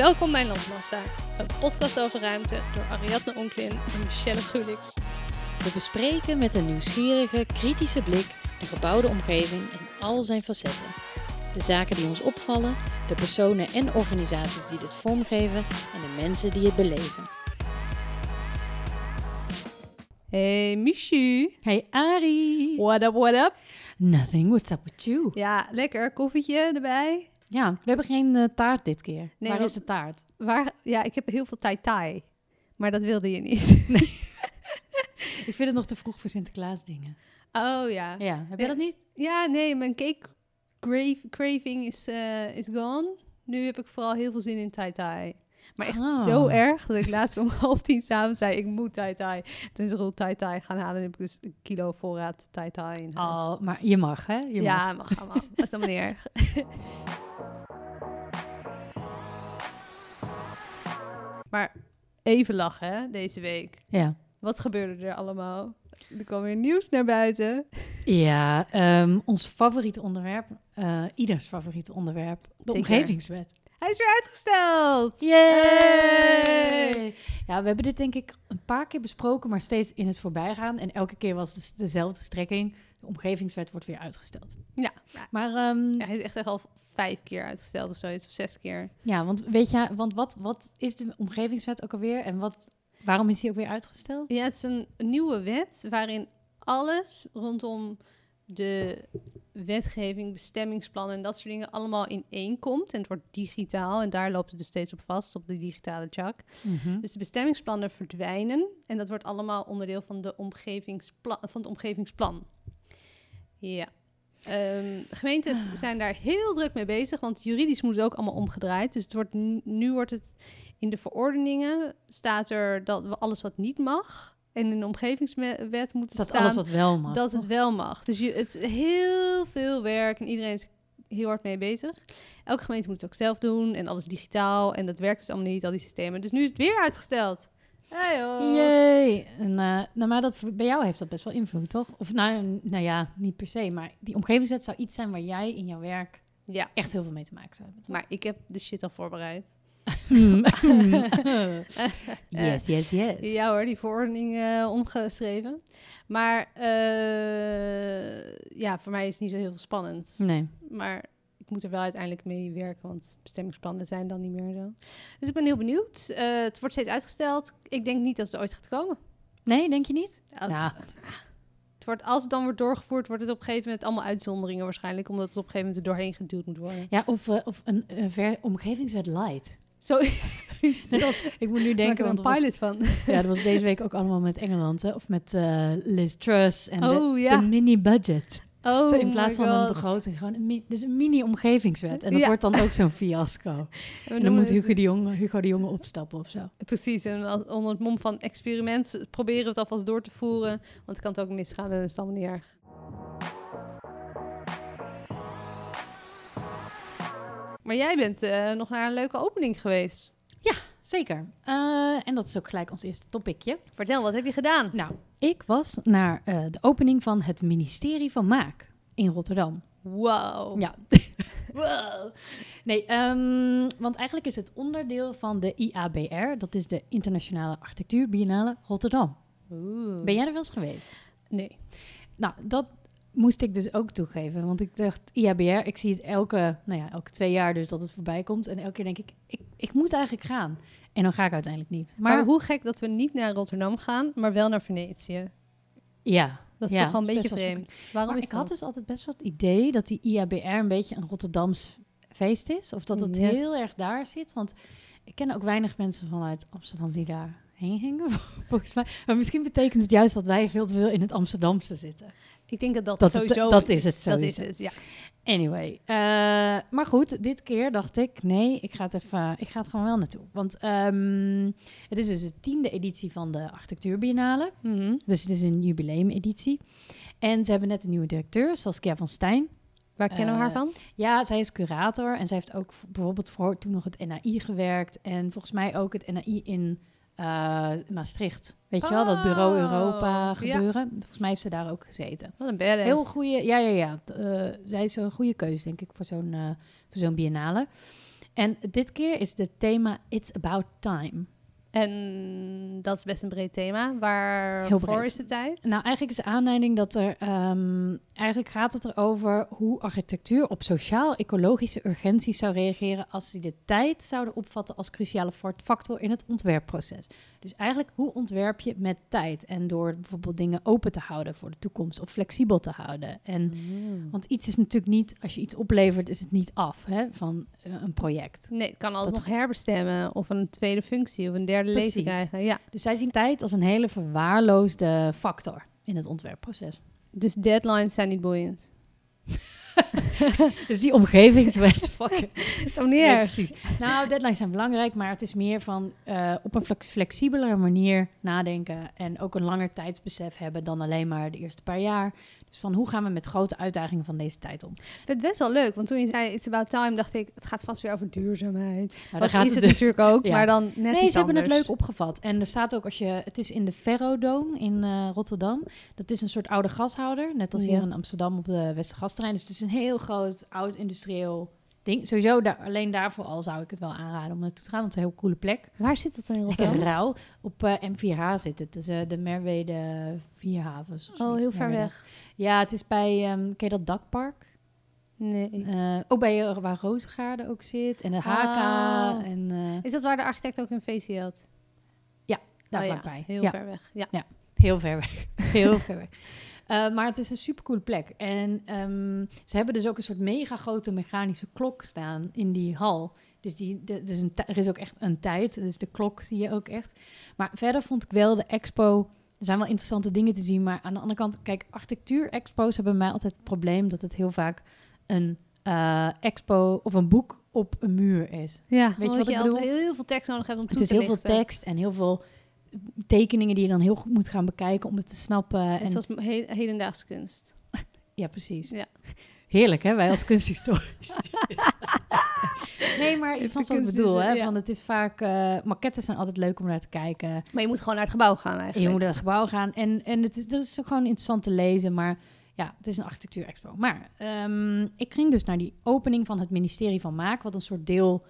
Welkom bij Landmassa, een podcast over ruimte door Ariadne Onklin en Michelle Gulix. We bespreken met een nieuwsgierige, kritische blik de gebouwde omgeving in al zijn facetten. De zaken die ons opvallen, de personen en organisaties die dit vormgeven en de mensen die het beleven. Hey Michu. Hey Ari! What up, what up? Nothing, what's up with you? Ja, lekker. Koffietje erbij. Ja, we hebben geen eh, taart dit keer. Nee, Waar is de taart? Waar, ja, ik heb heel veel tai tai. Maar dat wilde je niet. Ik vind het nog te vroeg voor Sinterklaas dingen. Oh ja. Ja, heb jij dat niet? Ja, nee, mijn cake crave, craving is, eh, is gone. Nu heb ik vooral heel veel zin in tai tai. Maar echt Ah. zo erg dat ik laatst om half tien s'avonds zei, ik moet tai tai. Toen is Roel tai tai gaan halen en heb ik dus een kilo voorraad tai tai in huis. Oh, maar je mag hè? Je mag. ja, mag allemaal. Dat is allemaal niet erg. Maar even lachen hè, deze week. Ja. Wat gebeurde er allemaal? Er kwam weer nieuws naar buiten. Ja, ehm, ons favoriete onderwerp, eh, ieders favoriete onderwerp, de Zeker. omgevingswet. Hij is weer uitgesteld. Yay! Ja, we hebben dit denk ik een paar keer besproken, maar steeds in het voorbijgaan. En elke keer was het dezelfde strekking. De omgevingswet wordt weer uitgesteld. Ja. Maar ehm, ja, hij is echt, echt al vijf keer uitgesteld of zoiets, of zes keer. want weet je, want wat, wat is de omgevingswet ook alweer? En wat, waarom is die ook weer uitgesteld? Ja, het is een nieuwe wet waarin alles rondom de wetgeving, bestemmingsplannen en dat soort dingen allemaal in één komt. En het wordt digitaal en daar loopt het dus steeds op vast, op de digitale chak. Mhm. Dus de bestemmingsplannen verdwijnen en dat wordt allemaal onderdeel van, de omgevingsplan, van het omgevingsplan. Ja. Ehm, gemeentes zijn daar heel druk mee bezig, want juridisch moet het ook allemaal omgedraaid. Dus het wordt, nu- wordt het in de verordeningen staat er dat we alles wat niet mag. En in de omgevingswet moet het staan alles wat wel mag. dat het wel mag. Dus je, het is heel veel werk en iedereen is heel hard mee bezig. Elke gemeente moet het ook zelf doen en alles digitaal. En dat werkt dus allemaal niet, al die systemen. Dus nu is het weer uitgesteld. Hey. Jee. En, eh, nou, maar dat, bij jou heeft dat best wel invloed, toch? Of nou, nou ja, niet per se. Maar die omgevingswet zou iets zijn waar jij in jouw werk Ja, echt heel veel mee te maken zou hebben. toch? maar ik heb de shit al voorbereid. Hmm. yes, yes, yes. Ja hoor, die verordening eh, omgeschreven. Maar eh, ja, voor mij is het niet zo heel veel spannend. Nee. Maar ik moet er wel uiteindelijk mee werken, want bestemmingsplannen zijn dan niet meer zo. Dus ik ben heel benieuwd. Eh, het wordt steeds uitgesteld. Ik denk niet dat het ooit gaat komen. Nee, denk je niet? Ja, het, Ja. het wordt, als het dan wordt doorgevoerd, wordt het op een gegeven moment allemaal uitzonderingen waarschijnlijk, omdat het op een gegeven moment er doorheen geduwd moet worden. Ja, of, eh, of een, een ver- omgevingswet light. Zo, Net als, ik moet nu denk denken, want een was, pilot van. ja, dat was deze week ook allemaal met Engeland, hè? of met eh, Liz Truss en de, Oh ja. de mini-budget. Oh, Zo in plaats van een begroting, gewoon een, mi- dus een mini-omgevingswet. En dat Ja. wordt dan ook zo'n fiasco. En dan moet het- Hugo de, Jonge, Hugo de Jonge opstappen of zo. Precies, en als- onder het mom van experiment proberen we het alvast door te voeren. Want het kan het ook misgaan en dat is allemaal niet erg. Maar jij bent eh, nog naar een leuke opening geweest. Zeker. Eh, en dat is ook gelijk ons eerste topicje. Vertel, wat heb je gedaan? Nou, ik was naar eh, de opening van het ministerie van Maak in Rotterdam. Wow. Ja. wow. Nee, ehm, want eigenlijk is het onderdeel van de IABR. Dat is de Internationale Architectuur Biennale Rotterdam. Oeh. Ben jij er wel eens geweest? Nee. Nou, dat moest ik dus ook toegeven. Want ik dacht, IABR, ik zie het elke, nou ja, elke twee jaar dus dat het voorbij komt. En elke keer denk ik, ik, ik moet eigenlijk gaan. En dan ga ik uiteindelijk niet. Maar, Maar, hoe gek dat we niet naar Rotterdam gaan, maar wel naar Venetië. ja, Dat is Ja, toch wel een beetje vreemd. Waarom maar is ik had dus altijd best wel het idee dat die IABR een beetje een Rotterdams feest is. Of dat het Ja. heel erg daar zit. Want ik ken ook weinig mensen vanuit Amsterdam die daar heen gingen, volgens mij. Maar misschien betekent het juist dat wij veel te veel in het Amsterdamse zitten. Ik denk dat dat, Dat het- sowieso dat is het Dat is sowieso. het, ja. Anyway, eh, maar goed, dit keer dacht ik, nee, ik ga het, even, ik ga het gewoon wel naartoe. Want ehm, het is dus de tiende editie van de Architectuurbiennale. Mhm. Dus het is een jubileumeditie. En ze hebben net een nieuwe directeur, Saskia van Stijn. Waar kennen we haar Eh, van? Ja, zij is curator en zij heeft ook bijvoorbeeld voor toen nog het NAI gewerkt. En volgens mij ook het NAI in eh, Maastricht. Weet je wel, dat Bureau Oh, Europa ja. gebeuren. Volgens mij heeft ze daar ook gezeten. Wat een badass. Heel goede, ja, ja, ja. Eh, zij is een goede keuze, denk ik, voor zo'n eh, voor zo'n biennale. En dit keer is het thema It's About Time. En dat is best een breed thema. Waarvoor is de tijd? Nou, eigenlijk is de aanleiding dat er... ehm, eigenlijk gaat het erover hoe architectuur op sociaal-ecologische urgenties zou reageren... als ze de tijd zouden opvatten als cruciale factor in het ontwerpproces. Dus eigenlijk, hoe ontwerp je met tijd? En door bijvoorbeeld dingen open te houden voor de toekomst of flexibel te houden. En, Mm. want iets is natuurlijk niet, als je iets oplevert, is het niet af hè, van eh, een project. Nee, het kan altijd Dat- nog herbestemmen of een tweede functie of een derde Precies. leven krijgen. Ja. Dus zij zien tijd als een hele verwaarloosde factor in het ontwerpproces. Dus deadlines zijn niet boeiend. Dus die omgevingswet, fuck it. Zo niet erg. precies. Nou, deadlines zijn belangrijk, maar het is meer van eh, op een flex- flexibelere manier nadenken en ook een langer tijdsbesef hebben dan alleen maar de eerste paar jaar. Dus van hoe gaan we met grote uitdagingen van deze tijd om? Ik vind het best wel leuk, want toen je zei It's About Time, dacht ik, het gaat vast weer over duurzaamheid. Nou, dat gaat is het dus- natuurlijk ook, Ja. maar dan net Nee, iets ze hebben het leuk opgevat. En er staat ook als je... Het is in de Ferrodome in eh, Rotterdam. Dat is een soort oude gashouder. Net als Ja. hier in Amsterdam op de Westergasterrein. Dus het is een heel groot, oud industrieel ding. Sowieso, daar, alleen daarvoor al zou ik het wel aanraden om naartoe te gaan. Want het is een heel coole plek. Waar zit het dan in Lekker Rotterdam? rauw. Op eh, M4H zit het. Dus eh, de Merwede Vierhavens. Oh, heel ver weg. Ja, het is bij... ehm ken je dat dakpark? Nee. Eh, ook bij eh, waar Rozengaarde ook zit. En de HK. Oh. En eh, Is dat waar de architect ook een feestje had? daar Oh ja, vlakbij. Heel ja. ver weg. Ja. Heel ver weg. Heel ver weg. Maar het is een supercoole plek. En ehm, ze hebben dus ook een soort mega grote mechanische klok staan in die hal. Dus die, de, dus een, er is ook echt een tijd. Dus de klok zie je ook echt. Maar verder vond ik wel de expo. Er zijn wel interessante dingen te zien. Maar aan de andere kant, kijk, architectuur-expo's hebben mij altijd het probleem dat het heel vaak een eh, expo of een boek op een muur is. Ja, je omdat wat ik je bedoel? altijd heel veel tekst nodig hebt om toe Het is heel veel tekst en heel veel tekeningen die je dan heel goed moet gaan bekijken om het te snappen. Net En zoals he- hedendaagse kunst. Ja, precies. Ja. Heerlijk, hè? Wij als kunsthistorici. nee, maar je snapt wat ik bedoel, hè? ja. Van het is vaak... eh maquettes zijn altijd leuk om naar te kijken. Maar je moet gewoon naar het gebouw gaan En eigenlijk. je moet naar het gebouw gaan. En, en het is, er is ook gewoon interessant te lezen, maar... Ja, het is een architectuur-expo. Maar ehm, ik ging dus naar die opening van het ministerie van Maak... wat een soort deel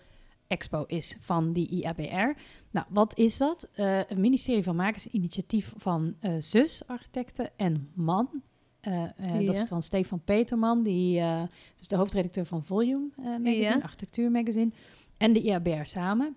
expo is van die IABR. Nou, wat is dat? Eh, het ministerie van Maak is een initiatief van eh, zus architecten en man. Eh, eh, Ja. Dat is van Stefan Peterman, die uh, is de hoofdredacteur van Volume eh, magazine, Ja. architectuur magazine, en de IABR samen.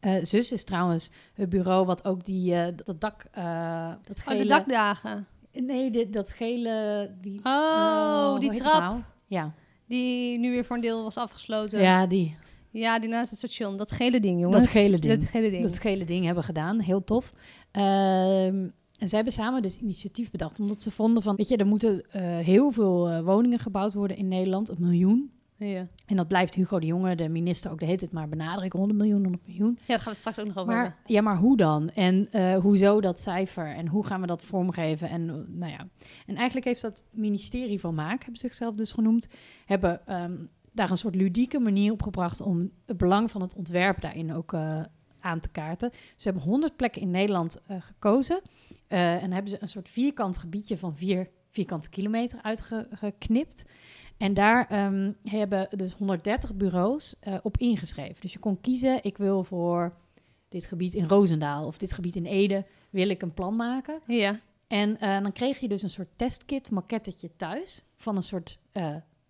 Eh, zus is trouwens het bureau wat ook die eh, dat dak, eh, Oh, de dakdagen. nee, dit, dat gele, die, Oh, die trap nou? Ja, die nu weer voor een deel was afgesloten. ja, die. Ja, die naast het station. Dat gele ding, jongens. Dat gele ding. Dat gele ding. dat gele ding hebben gedaan. Heel tof. Ehm, en zij hebben samen dus initiatief bedacht. Omdat ze vonden van, weet je, er moeten eh, heel veel eh, woningen gebouwd worden in Nederland. Een miljoen. Ja. En dat blijft Hugo de Jonge, de minister, ook de hele tijd maar benadrukken. 100 miljoen, 100 miljoen. ja, daar gaan we het straks ook nog over Maar, hebben. ja, maar hoe dan? En eh, hoezo dat cijfer? En hoe gaan we dat vormgeven? En nou ja. En eigenlijk heeft dat ministerie van Maak, hebben ze zichzelf dus genoemd, hebben ehm, daar een soort ludieke manier op gebracht om het belang van het ontwerp daarin ook aan te kaarten. Ze hebben 100 plekken in Nederland gekozen. Eh, en hebben ze een soort vierkant gebiedje van vier vierkante kilometer uitgeknipt. En daar ehm, hebben dus 130 bureaus eh, op ingeschreven. Dus je kon kiezen, ik wil voor dit gebied in Roosendaal of dit gebied in Ede, wil ik een plan maken. Ja. En eh, dan kreeg je dus een soort testkit, maquettetje thuis. Van een soort,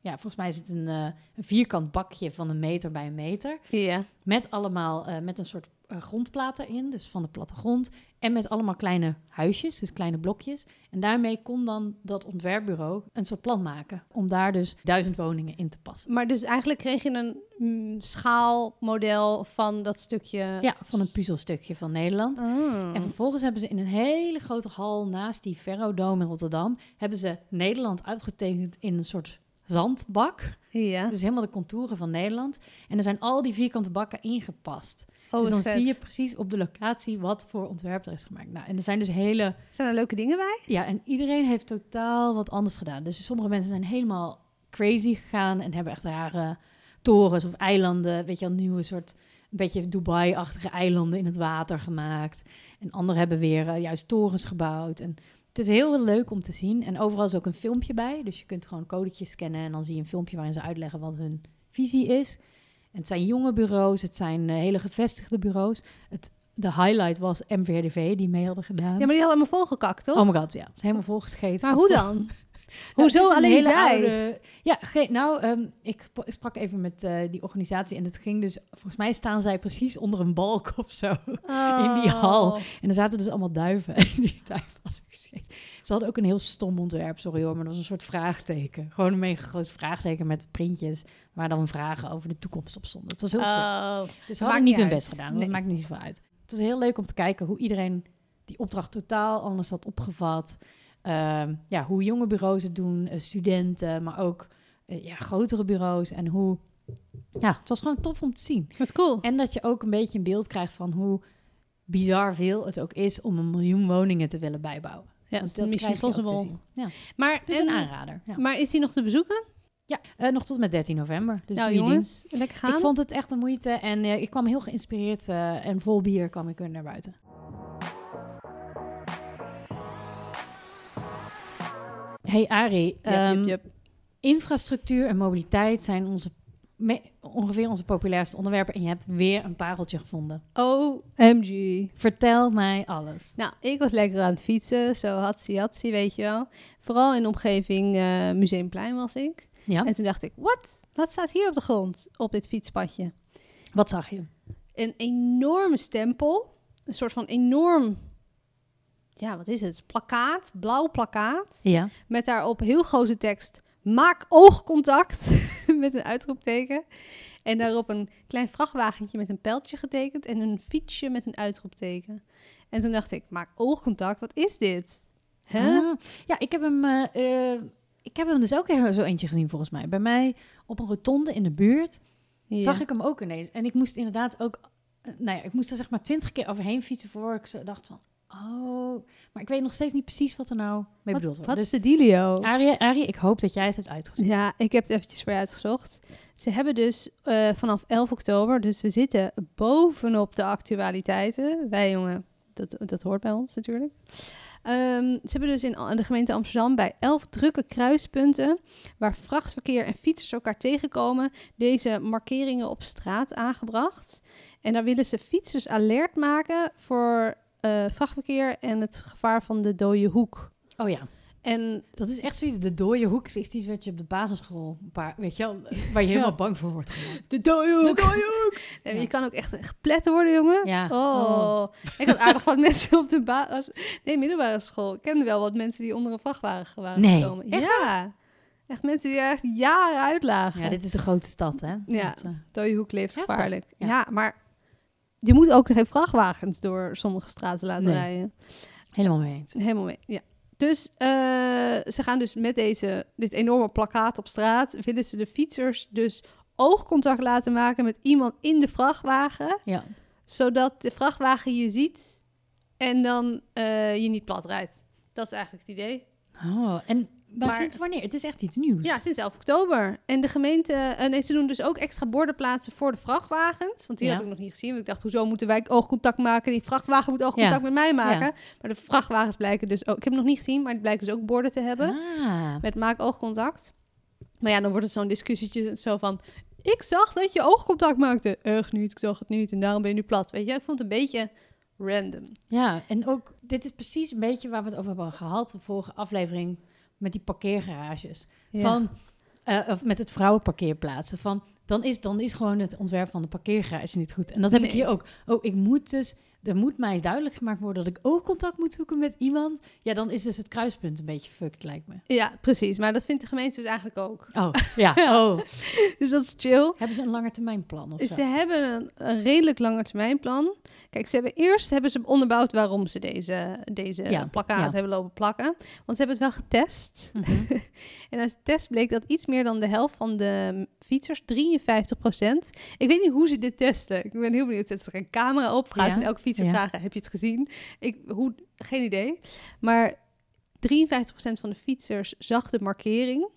ja, volgens mij is het een, een vierkant bakje van een meter bij een meter. Ja. Met allemaal, met een soort eh, grondplaten in, dus van de plattegrond. En met allemaal kleine huisjes, dus kleine blokjes. En daarmee kon dan dat ontwerpbureau een soort plan maken. Om daar dus duizend woningen in te passen. Maar dus eigenlijk kreeg je een mm, schaalmodel van dat stukje... Ja, van een puzzelstukje van Nederland. Oh. En vervolgens hebben ze in een hele grote hal naast die Ferrodome in Rotterdam... hebben ze Nederland uitgetekend in een soort zandbak. Ja. Dus helemaal de contouren van Nederland. En er zijn al die vierkante bakken ingepast. Oh, dus dan vet. zie je precies op de locatie wat voor ontwerp er is gemaakt. Nou, en er zijn dus hele... Zijn er leuke dingen bij? Ja, en iedereen heeft totaal wat anders gedaan. Dus sommige mensen zijn helemaal crazy gegaan... en hebben echt rare torens of eilanden... weet je wel, nieuwe soort... een beetje Dubai-achtige eilanden in het water gemaakt. En anderen hebben weer eh, juist torens gebouwd. En het is heel leuk om te zien. En overal is ook een filmpje bij. Dus je kunt gewoon codetjes scannen... en dan zie je een filmpje waarin ze uitleggen wat hun visie is... En het zijn jonge bureaus, het zijn eh, hele gevestigde bureaus. Het, de highlight was MVRDV, die mee hadden gedaan. Ja, maar die hadden me volgekakt, toch? Oh my god, ja. Is helemaal volgescheten. maar hoe dan? Nou, Hoezo een alleen zij? oude- ja, nou, ehm, ik, ik sprak even met eh, die organisatie en het ging dus... Volgens mij staan zij precies onder een balk of zo. in die hal. Oh. En er zaten dus allemaal duiven. En die duiven hadden gezeten. Ze hadden ook een heel stom ontwerp, sorry hoor, maar dat was een soort vraagteken. Gewoon een mega groot vraagteken met printjes waar dan vragen over de toekomst op stonden. Het was heel. Oh. Dus ze hadden niet niet hun best gedaan. Dat maakt niet zoveel uit. Het was heel leuk om te kijken hoe iedereen die opdracht totaal anders had opgevat. Ehm, ja, hoe jonge bureaus het doen, eh, studenten, maar ook eh, ja, grotere bureaus. En hoe... Ja, het was gewoon tof om te zien. Wat cool. En dat je ook een beetje een beeld krijgt van hoe bizar veel het ook is om een miljoen woningen te willen bijbouwen. Ja, Want dat Mission te Impossible. Ja, Maar, het is en- een aanrader. Ja. maar is die nog te bezoeken? Ja, eh, nog tot met 13 november. Dus nou jongens, lekker gaan. Ik vond het echt een moeite en ik kwam heel geïnspireerd en vol bier kwam ik weer naar buiten. Hey Arie, Jep, ehm, infrastructuur en mobiliteit zijn onze ongeveer onze populairste onderwerpen en je hebt weer een pareltje gevonden. OMG. Vertel mij alles. Nou, ik was lekker aan het fietsen. Zo hatsie hatsie, weet je wel. Vooral in de omgeving eh, Museumplein was ik. Ja, En toen dacht ik, wat? Wat staat hier op de grond, op dit fietspadje? wat zag je? Een enorme stempel. Een soort van enorm, ja, wat is het? Plakkaat, blauw plakkaat. Ja, Met daarop heel grote tekst, maak oogcontact. met een uitroepteken. En daarop een klein vrachtwagentje met een pijltje getekend. En een fietsje met een uitroepteken. En toen dacht ik, maak oogcontact, wat is dit? Ah, ja, ik heb hem. eh, ik heb hem dus ook zo eentje gezien volgens mij. Bij mij op een rotonde in de buurt Ja. zag ik hem ook ineens. En ik moest inderdaad ook, eh, nou ja, ik moest er zeg maar twintig keer overheen fietsen voor ik dacht van, oh, maar ik weet nog steeds niet precies wat er nou mee Wat, bedoeld wordt. wat Dus is de dealio? Arie, Arie, ik hoop dat jij het hebt uitgezocht. Ja, ik heb het eventjes voor je uitgezocht. Ze hebben dus eh, vanaf 11 oktober, dus we zitten bovenop de actualiteiten. Wij jongen, dat, dat hoort bij ons natuurlijk. Ehm, ze hebben dus in de gemeente Amsterdam bij 11 drukke kruispunten, waar vrachtverkeer en fietsers elkaar tegenkomen, deze markeringen op straat aangebracht. En daar willen ze fietsers alert maken voor eh, vrachtverkeer en het gevaar van de dode hoek. Oh ja, En dat is echt zoiets. De dode hoek is echt iets wat je op de basisschool, een paar, weet je wel, waar je helemaal bang voor wordt gemaakt. de dode hoek! De dode hoek! Nee, Ja. Je kan ook echt geplet worden, jongen. Ja. Oh. Ik had aardig wat mensen op de basis... Nee, middelbare school. Ik kende wel wat mensen die onder een vrachtwagen waren Nee, gekomen. echt Ja. Echt mensen die er echt jaren uitlagen. Ja, dit is de grote stad, hè? Ja. Dat, eh, Dode hoek levensgevaarlijk. Ja. Ja. maar je moet ook geen vrachtwagens door sommige straten laten Nee. rijden. helemaal mee eens. Helemaal mee, ja. Dus eh, ze gaan dus met deze, dit enorme plakkaat op straat... willen ze de fietsers dus oogcontact laten maken met iemand in de vrachtwagen... Ja. zodat de vrachtwagen je ziet en dan eh, je niet plat rijdt. Dat is eigenlijk het idee. Oh, en maar, Maar- sinds wanneer? Het is echt iets nieuws. Ja, sinds 11 oktober. En de gemeente, nee, ze doen dus ook extra borden plaatsen voor de vrachtwagens. Want die Ja. had ik nog niet gezien. Want ik dacht, hoezo moeten wij oogcontact maken? Die vrachtwagen moet oogcontact Ja. met mij maken. Ja. Maar de vrachtwagens blijken dus ook, ik heb hem nog niet gezien, maar die blijken dus ook borden te hebben. Ah. Met maak oogcontact. Maar ja, dan wordt het zo'n discussietje zo van... Ik zag dat je oogcontact maakte. Echt niet, ik zag het niet. En daarom ben je nu plat. Weet je, ik vond het een beetje random. Ja, en ook, dit is precies een beetje waar we het over hebben gehad, de vorige aflevering, met die parkeergarages. Van, eh, of met het vrouwenparkeerplaatsen. Van, dan is, dan is gewoon het ontwerp van de parkeergarage niet goed. En dat heb ik hier ook. Oh, ik moet dus, er moet mij duidelijk gemaakt worden dat ik ook contact moet zoeken met iemand. Ja, dan is dus het kruispunt een beetje fucked, lijkt me. Ja, precies. Maar dat vindt de gemeente dus eigenlijk ook. Oh, ja. Oh. Dus dat is chill. Hebben ze een langetermijnplan of zo? Ze hebben een, een redelijk langetermijnplan. Kijk, ze hebben eerst hebben ze onderbouwd waarom ze deze, deze Ja, plakkaat ja. hebben lopen plakken. Want ze hebben het wel getest. Mhm. En uit de test bleek dat iets meer dan de helft van de fietsers, 53% Ik weet niet hoe ze dit testen. Ik ben heel benieuwd. Zetten ze er een camera op? Gaan Ja, ze elke fietser ja. vragen, heb je het gezien? Ik, hoe, geen idee. Maar 53% van de fietsers zag de markering.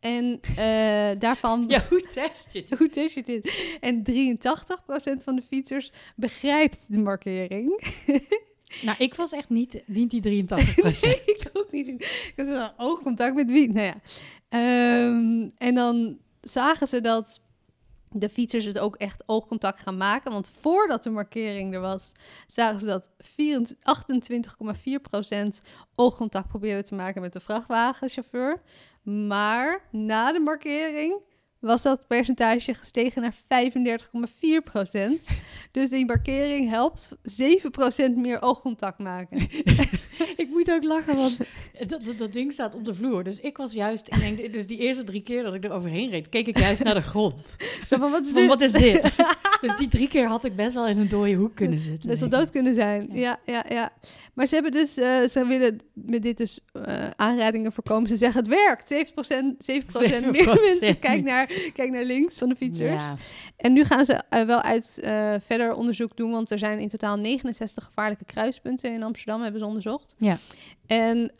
En eh, daarvan... Ja, hoe test je het? Hoe test je dit? En 83% van de fietsers begrijpt de markering. Nou, ik was echt niet, niet die 83 nee, ik ook niet. Ik had oogcontact met wie? Nou ja. Ehm, en dan zagen ze dat de fietsers het ook echt oogcontact gaan maken. Want voordat de markering er was, zagen ze dat 28,4% oogcontact probeerde te maken met de vrachtwagenchauffeur. Maar na de markering was dat percentage gestegen naar 35,4%. Dus die markering helpt 7% meer oogcontact maken. ik moet ook lachen, want dat, dat, dat, ding staat op de vloer. Dus ik was juist, ik denk, dus die eerste drie keer dat ik er overheen reed, keek ik juist naar de grond. Zo van, wat is Van, dit? wat is dit? dus die drie keer had ik best wel in een dode hoek kunnen zitten. Denk ik. dood kunnen zijn. Ja. Ja, ja, ja. Maar ze hebben dus, eh, ze willen met dit dus eh, aanrijdingen voorkomen. Ze zeggen het werkt. 7%, 7% meer 7% mensen. Kijk naar, kijk naar links van de fietsers. Ja. En nu gaan ze eh, wel uit verder onderzoek doen, want er zijn in totaal 69 gevaarlijke kruispunten in Amsterdam, hebben ze onderzocht. Ja. En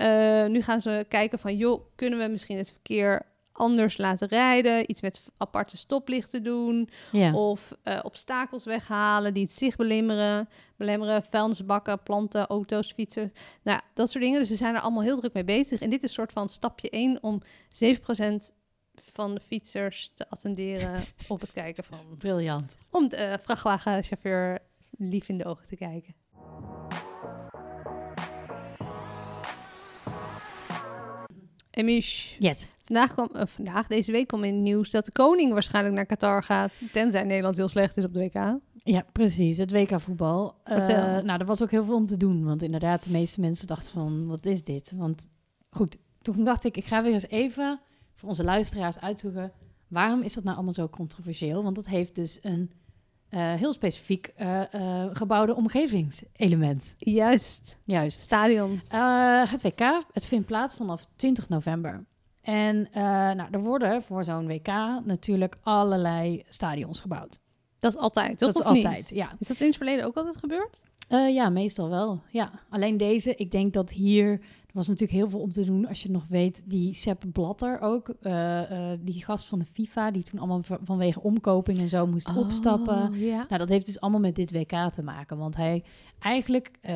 nu gaan ze kijken van, joh, kunnen we misschien het verkeer anders laten rijden? Iets met aparte stoplichten doen? ja. Of eh, obstakels weghalen die het zicht belemmeren, belemmeren, vuilnisbakken, planten, auto's, fietsen. Nou, dat soort dingen. Dus ze zijn er allemaal heel druk mee bezig. En dit is een soort van stapje 1 om 7% van de fietsers te attenderen op het kijken van... Briljant. Om de eh, vrachtwagenchauffeur lief in de ogen te kijken. Emish, Yes. Vandaag kwam, eh, vandaag, deze week kwam in het nieuws dat de koning waarschijnlijk naar Qatar gaat. Tenzij Nederland heel slecht is op de WK. Ja, precies. Het WK voetbal. Eh, nou, er was ook heel veel om te doen. Want inderdaad, de meeste mensen dachten van, wat is dit? Want goed, toen dacht ik, ik ga weer eens even voor onze luisteraars uitzoeken... waarom is dat nou allemaal zo controversieel? Want dat heeft dus een eh, heel specifiek gebouwde omgevingselement. Juist, Juist. stadions. Het WK, het vindt plaats vanaf 20 november. En eh, nou, er worden voor zo'n WK natuurlijk allerlei stadions gebouwd. dat is altijd, toch? dat is niet? altijd, ja. Is dat in het verleden ook altijd gebeurd? Eh, ja, meestal wel. Ja. Alleen deze, ik denk dat hier... Was natuurlijk heel veel om te doen als je nog weet. Die Sepp Blatter ook, eh, eh, die gast van de FIFA... die toen allemaal vanwege omkoping en zo moest opstappen. Oh, Ja. Nou, dat heeft dus allemaal met dit WK te maken. Want hij eigenlijk, eh,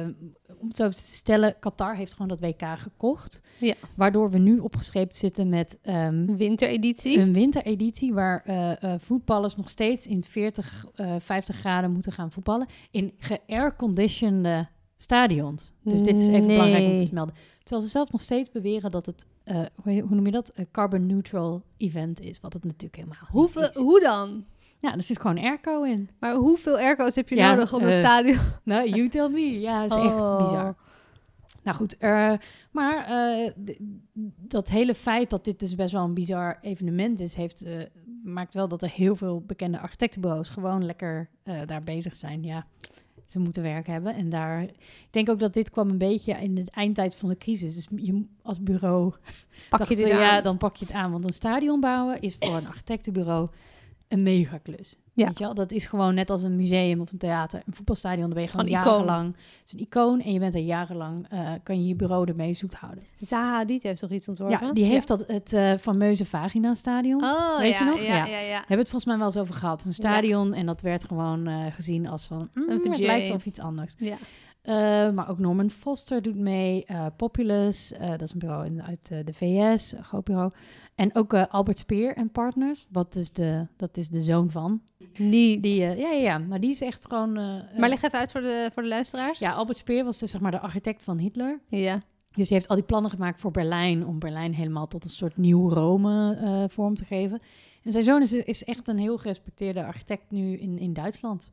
om het zo te stellen... Qatar heeft gewoon dat WK gekocht. Ja. Waardoor we nu opgescheept zitten met... ehm, Wintereditie. een wintereditie waar eh, voetballers nog steeds in 40, eh 50 graden moeten gaan voetballen. In geairconditionede stadions. Dus dit is even Nee. belangrijk om te vermelden. Terwijl ze zelf nog steeds beweren dat het, eh, hoe noem je dat? Een carbon neutral event is. Wat het natuurlijk helemaal Hoeveel, is. hoe dan? Ja, er zit gewoon airco in. Maar hoeveel airco's heb je Ja, nodig om het eh, stadion? Nou, you tell me. Ja, is echt Oh. bizar. Nou goed, eh, maar dat hele feit dat dit dus best wel een bizar evenement is, heeft, maakt wel dat er heel veel bekende architectenbureaus gewoon lekker daar bezig zijn. Ja, ze moeten werk hebben. En daar, ik denk ook dat dit kwam een beetje in de eindtijd van de crisis. Dus je als bureau Pak je dit ze, aan? ja, dan pak je het aan. Want een stadion bouwen is voor een architectenbureau een mega klus. Ja. Weet je wel? Dat is gewoon net als een museum of een theater. Een voetbalstadion, daar ben je gewoon een jarenlang. Het is een icoon en je bent er jarenlang, eh, kan je je bureau ermee zoet houden. Zaha Hadid heeft toch iets ontworpen? Ja, die heeft dat het eh, fameuze Vagina Stadion. Oh, Weet ja, je nog? Ja, Ja. ja. Hebben we het volgens mij wel eens over gehad. Een stadion en dat werd gewoon eh, gezien als van... mm, Een het VJ. lijkt of iets anders. Ja. Eh, maar ook Norman Foster doet mee. eh, Populous, eh, dat is een bureau in, uit de VS, een groot bureau. En ook Albert Speer en Partners, wat is de, dat is de zoon van. Niet. Die, ja, ja, ja, maar die is echt gewoon... maar leg even uit voor de, voor de luisteraars. ja, Albert Speer was dus zeg maar de architect van Hitler. Ja. Dus hij heeft al die plannen gemaakt voor Berlijn... om Berlijn helemaal tot een soort nieuw Rome vorm te geven. En zijn zoon is, is echt een heel gerespecteerde architect nu in, in Duitsland.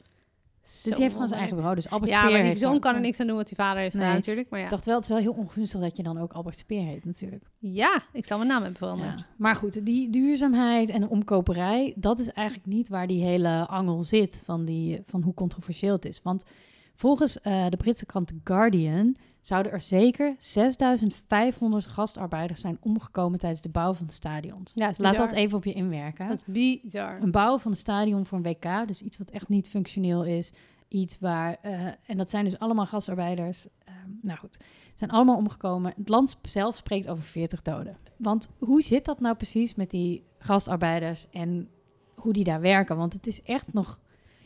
Dus die heeft gewoon zijn eigen bureau. Dus Albert Ja, Speer maar die zoon kan er niks aan doen wat die vader heeft Nee. gedaan natuurlijk. Maar ja. Ik dacht wel, het is wel heel ongunstig dat je dan ook Albert Speer heet natuurlijk. ja, ik zal mijn naam hebben veranderd. Ja. Maar goed, die duurzaamheid en de omkoperij, dat is eigenlijk niet waar die hele angel zit van, die, van hoe controversieel het is. Want volgens eh, de Britse krant The Guardian zouden er zeker 6500 gastarbeiders zijn omgekomen tijdens de bouw van stadions. Ja, Laat dat even op je inwerken. Dat is bizar. Een bouw van een stadion voor een WK, dus iets wat echt niet functioneel is. Iets waar, eh, en dat zijn dus allemaal gastarbeiders. Ehm, nou goed, zijn allemaal omgekomen. Het land zelf spreekt over 40 doden. Want hoe zit dat nou precies met die gastarbeiders en hoe die daar werken? Want het is echt nog,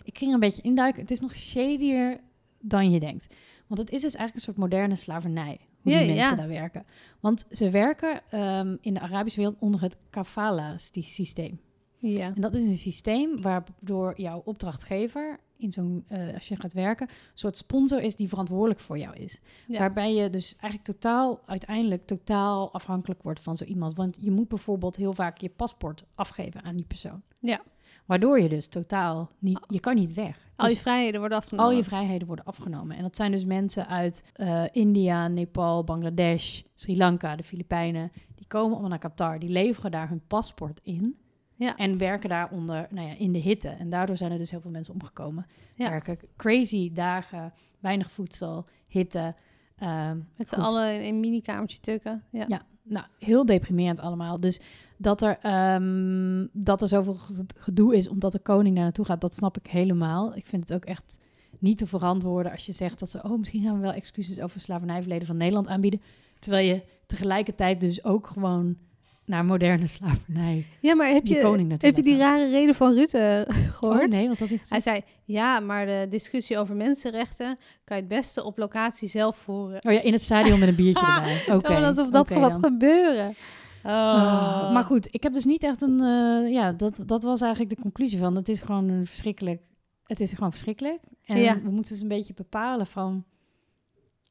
ik ging er een beetje induiken, het is nog shadier dan je denkt. Want het is dus eigenlijk een soort moderne slavernij, hoe die Ja, mensen ja. daar werken. Want ze werken ehm, in de Arabische wereld onder het kafala-systeem. Ja. En dat is een systeem waardoor jouw opdrachtgever in zo'n, eh, als je gaat werken, een soort sponsor is die verantwoordelijk voor jou is. Ja. Waarbij je dus eigenlijk totaal, uiteindelijk totaal afhankelijk wordt van zo iemand. Want je moet bijvoorbeeld heel vaak je paspoort afgeven aan die persoon. Ja. Waardoor je dus totaal niet, je kan niet weg. Al je Dus vrijheden worden afgenomen. al je vrijheden worden afgenomen. En dat zijn dus mensen uit eh, India, Nepal, Bangladesh, Sri Lanka, de Filipijnen. Die komen allemaal naar Qatar. Die leveren daar hun paspoort in. Ja. En werken daar onder, nou ja, in de hitte. En daardoor zijn er dus heel veel mensen omgekomen. Ja. Werken crazy dagen, weinig voedsel, hitte. ehm, Met z'n allen in een minikamertje tukken. Ja. Ja. Nou, heel deprimerend allemaal. Dus dat er, ehm, dat er zoveel ge- gedoe is omdat de koning daar naartoe gaat, dat snap ik helemaal. Ik vind het ook echt niet te verantwoorden als je zegt dat ze, oh, misschien gaan we wel excuses over slavernijverleden van Nederland aanbieden. Terwijl je tegelijkertijd dus ook gewoon naar moderne slavernij Ja, maar heb je, heb je die rare reden van Rutte gehoord? Oh nee, want dat is... Hij zei, ja, maar de discussie over mensenrechten kan je het beste op locatie zelf voeren. Oh ja, in het stadion met een biertje erbij. Oké, Zo, alsof dat oké gaat dan. gebeuren. Ah, maar goed, ik heb dus niet echt een... eh, ja, dat, dat was eigenlijk de conclusie van. Het is gewoon een verschrikkelijk... Het is gewoon verschrikkelijk. En Ja. we moeten dus een beetje bepalen van...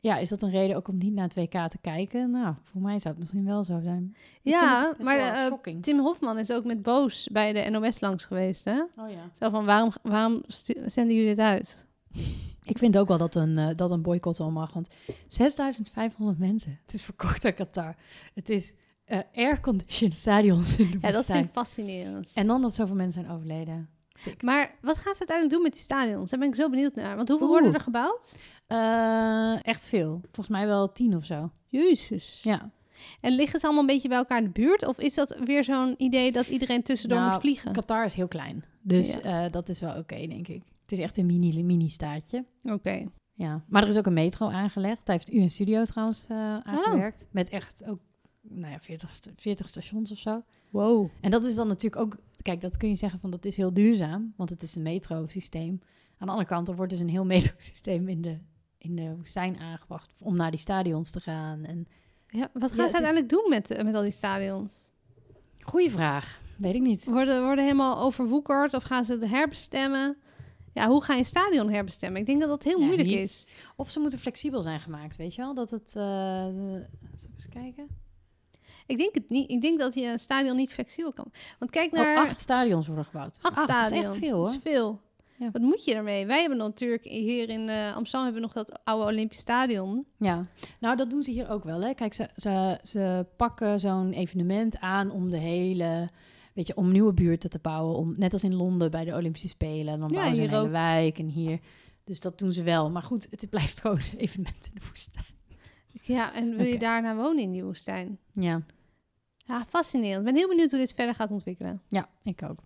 Ja, is dat een reden ook om niet naar het WK te kijken? Nou, voor mij zou het misschien wel zo zijn. Ik Ja, maar eh. Tim Hofman is ook met Boos bij de NOS langs geweest, hè? Oh ja. Zo van, waarom, waarom zenden jullie dit uit? Ik vind ook wel dat een, eh, dat een boycott wel mag. Want 6500 mensen. Het is verkocht aan Qatar. Het is eh airconditioned stadions in de Ja, dat vind ik fascinerend. En dan dat zoveel mensen zijn overleden. Sick. Maar wat gaan ze uiteindelijk doen met die stadions? Daar ben ik zo benieuwd naar. Want hoeveel Oeh. worden er gebouwd? Eh, echt veel. Volgens mij wel tien of zo. Jezus. Ja. En liggen ze allemaal een beetje bij elkaar in de buurt? Of is dat weer zo'n idee dat iedereen tussendoor Nou, moet vliegen? Qatar is heel klein. Dus Ja. eh, dat is wel oké, denk ik. Het is echt een mini, mini-staatje. Oké. Ja. Maar er is ook een metro aangelegd. Daar heeft u een studio trouwens Oh. eh, aangewerkt. Met echt ook nou ja, 40, st- 40 stations of zo. Wow. En dat is dan natuurlijk ook... Kijk, dat kun je zeggen van dat is heel duurzaam. Want het is een metrosysteem. Aan de andere kant, er wordt dus een heel metrosysteem in de, in de woestijn aangebracht... om naar die stadions te gaan. En Ja, wat gaan ze is- uiteindelijk doen met, met al die stadions? Goeie vraag. Weet ik niet. Worden, worden helemaal overwoekerd of gaan ze het herbestemmen? Ja, hoe ga je een stadion herbestemmen? Ik denk dat dat heel Ja, moeilijk niet. is. Of ze moeten flexibel zijn gemaakt, weet je wel? Dat het... ik eens kijken? Ik denk het niet. Ik denk dat je een stadion niet flexibel kan. Want kijk Oh, naar acht stadions worden gebouwd. Is acht Dat is stadions. echt veel, Dat hoor. is veel. Ja. Wat moet je ermee? Wij hebben natuurlijk hier in eh, Amsterdam hebben we nog dat oude Olympisch Stadion. Ja, nou dat doen ze hier ook wel. Hè. Kijk, ze, ze, ze pakken zo'n evenement aan om de hele, weet je, om nieuwe buurten te bouwen. Om, net als in Londen bij de Olympische Spelen. En dan Ja, bouwen ze een hier hele ook. wijk en hier. Dus dat doen ze wel. Maar goed, het blijft gewoon een evenement in de woestijn. Ja, en wil je daarna wonen in die woestijn? Ja, Ja, fascinerend. Ik ben heel benieuwd hoe dit verder gaat ontwikkelen. ja, ik ook.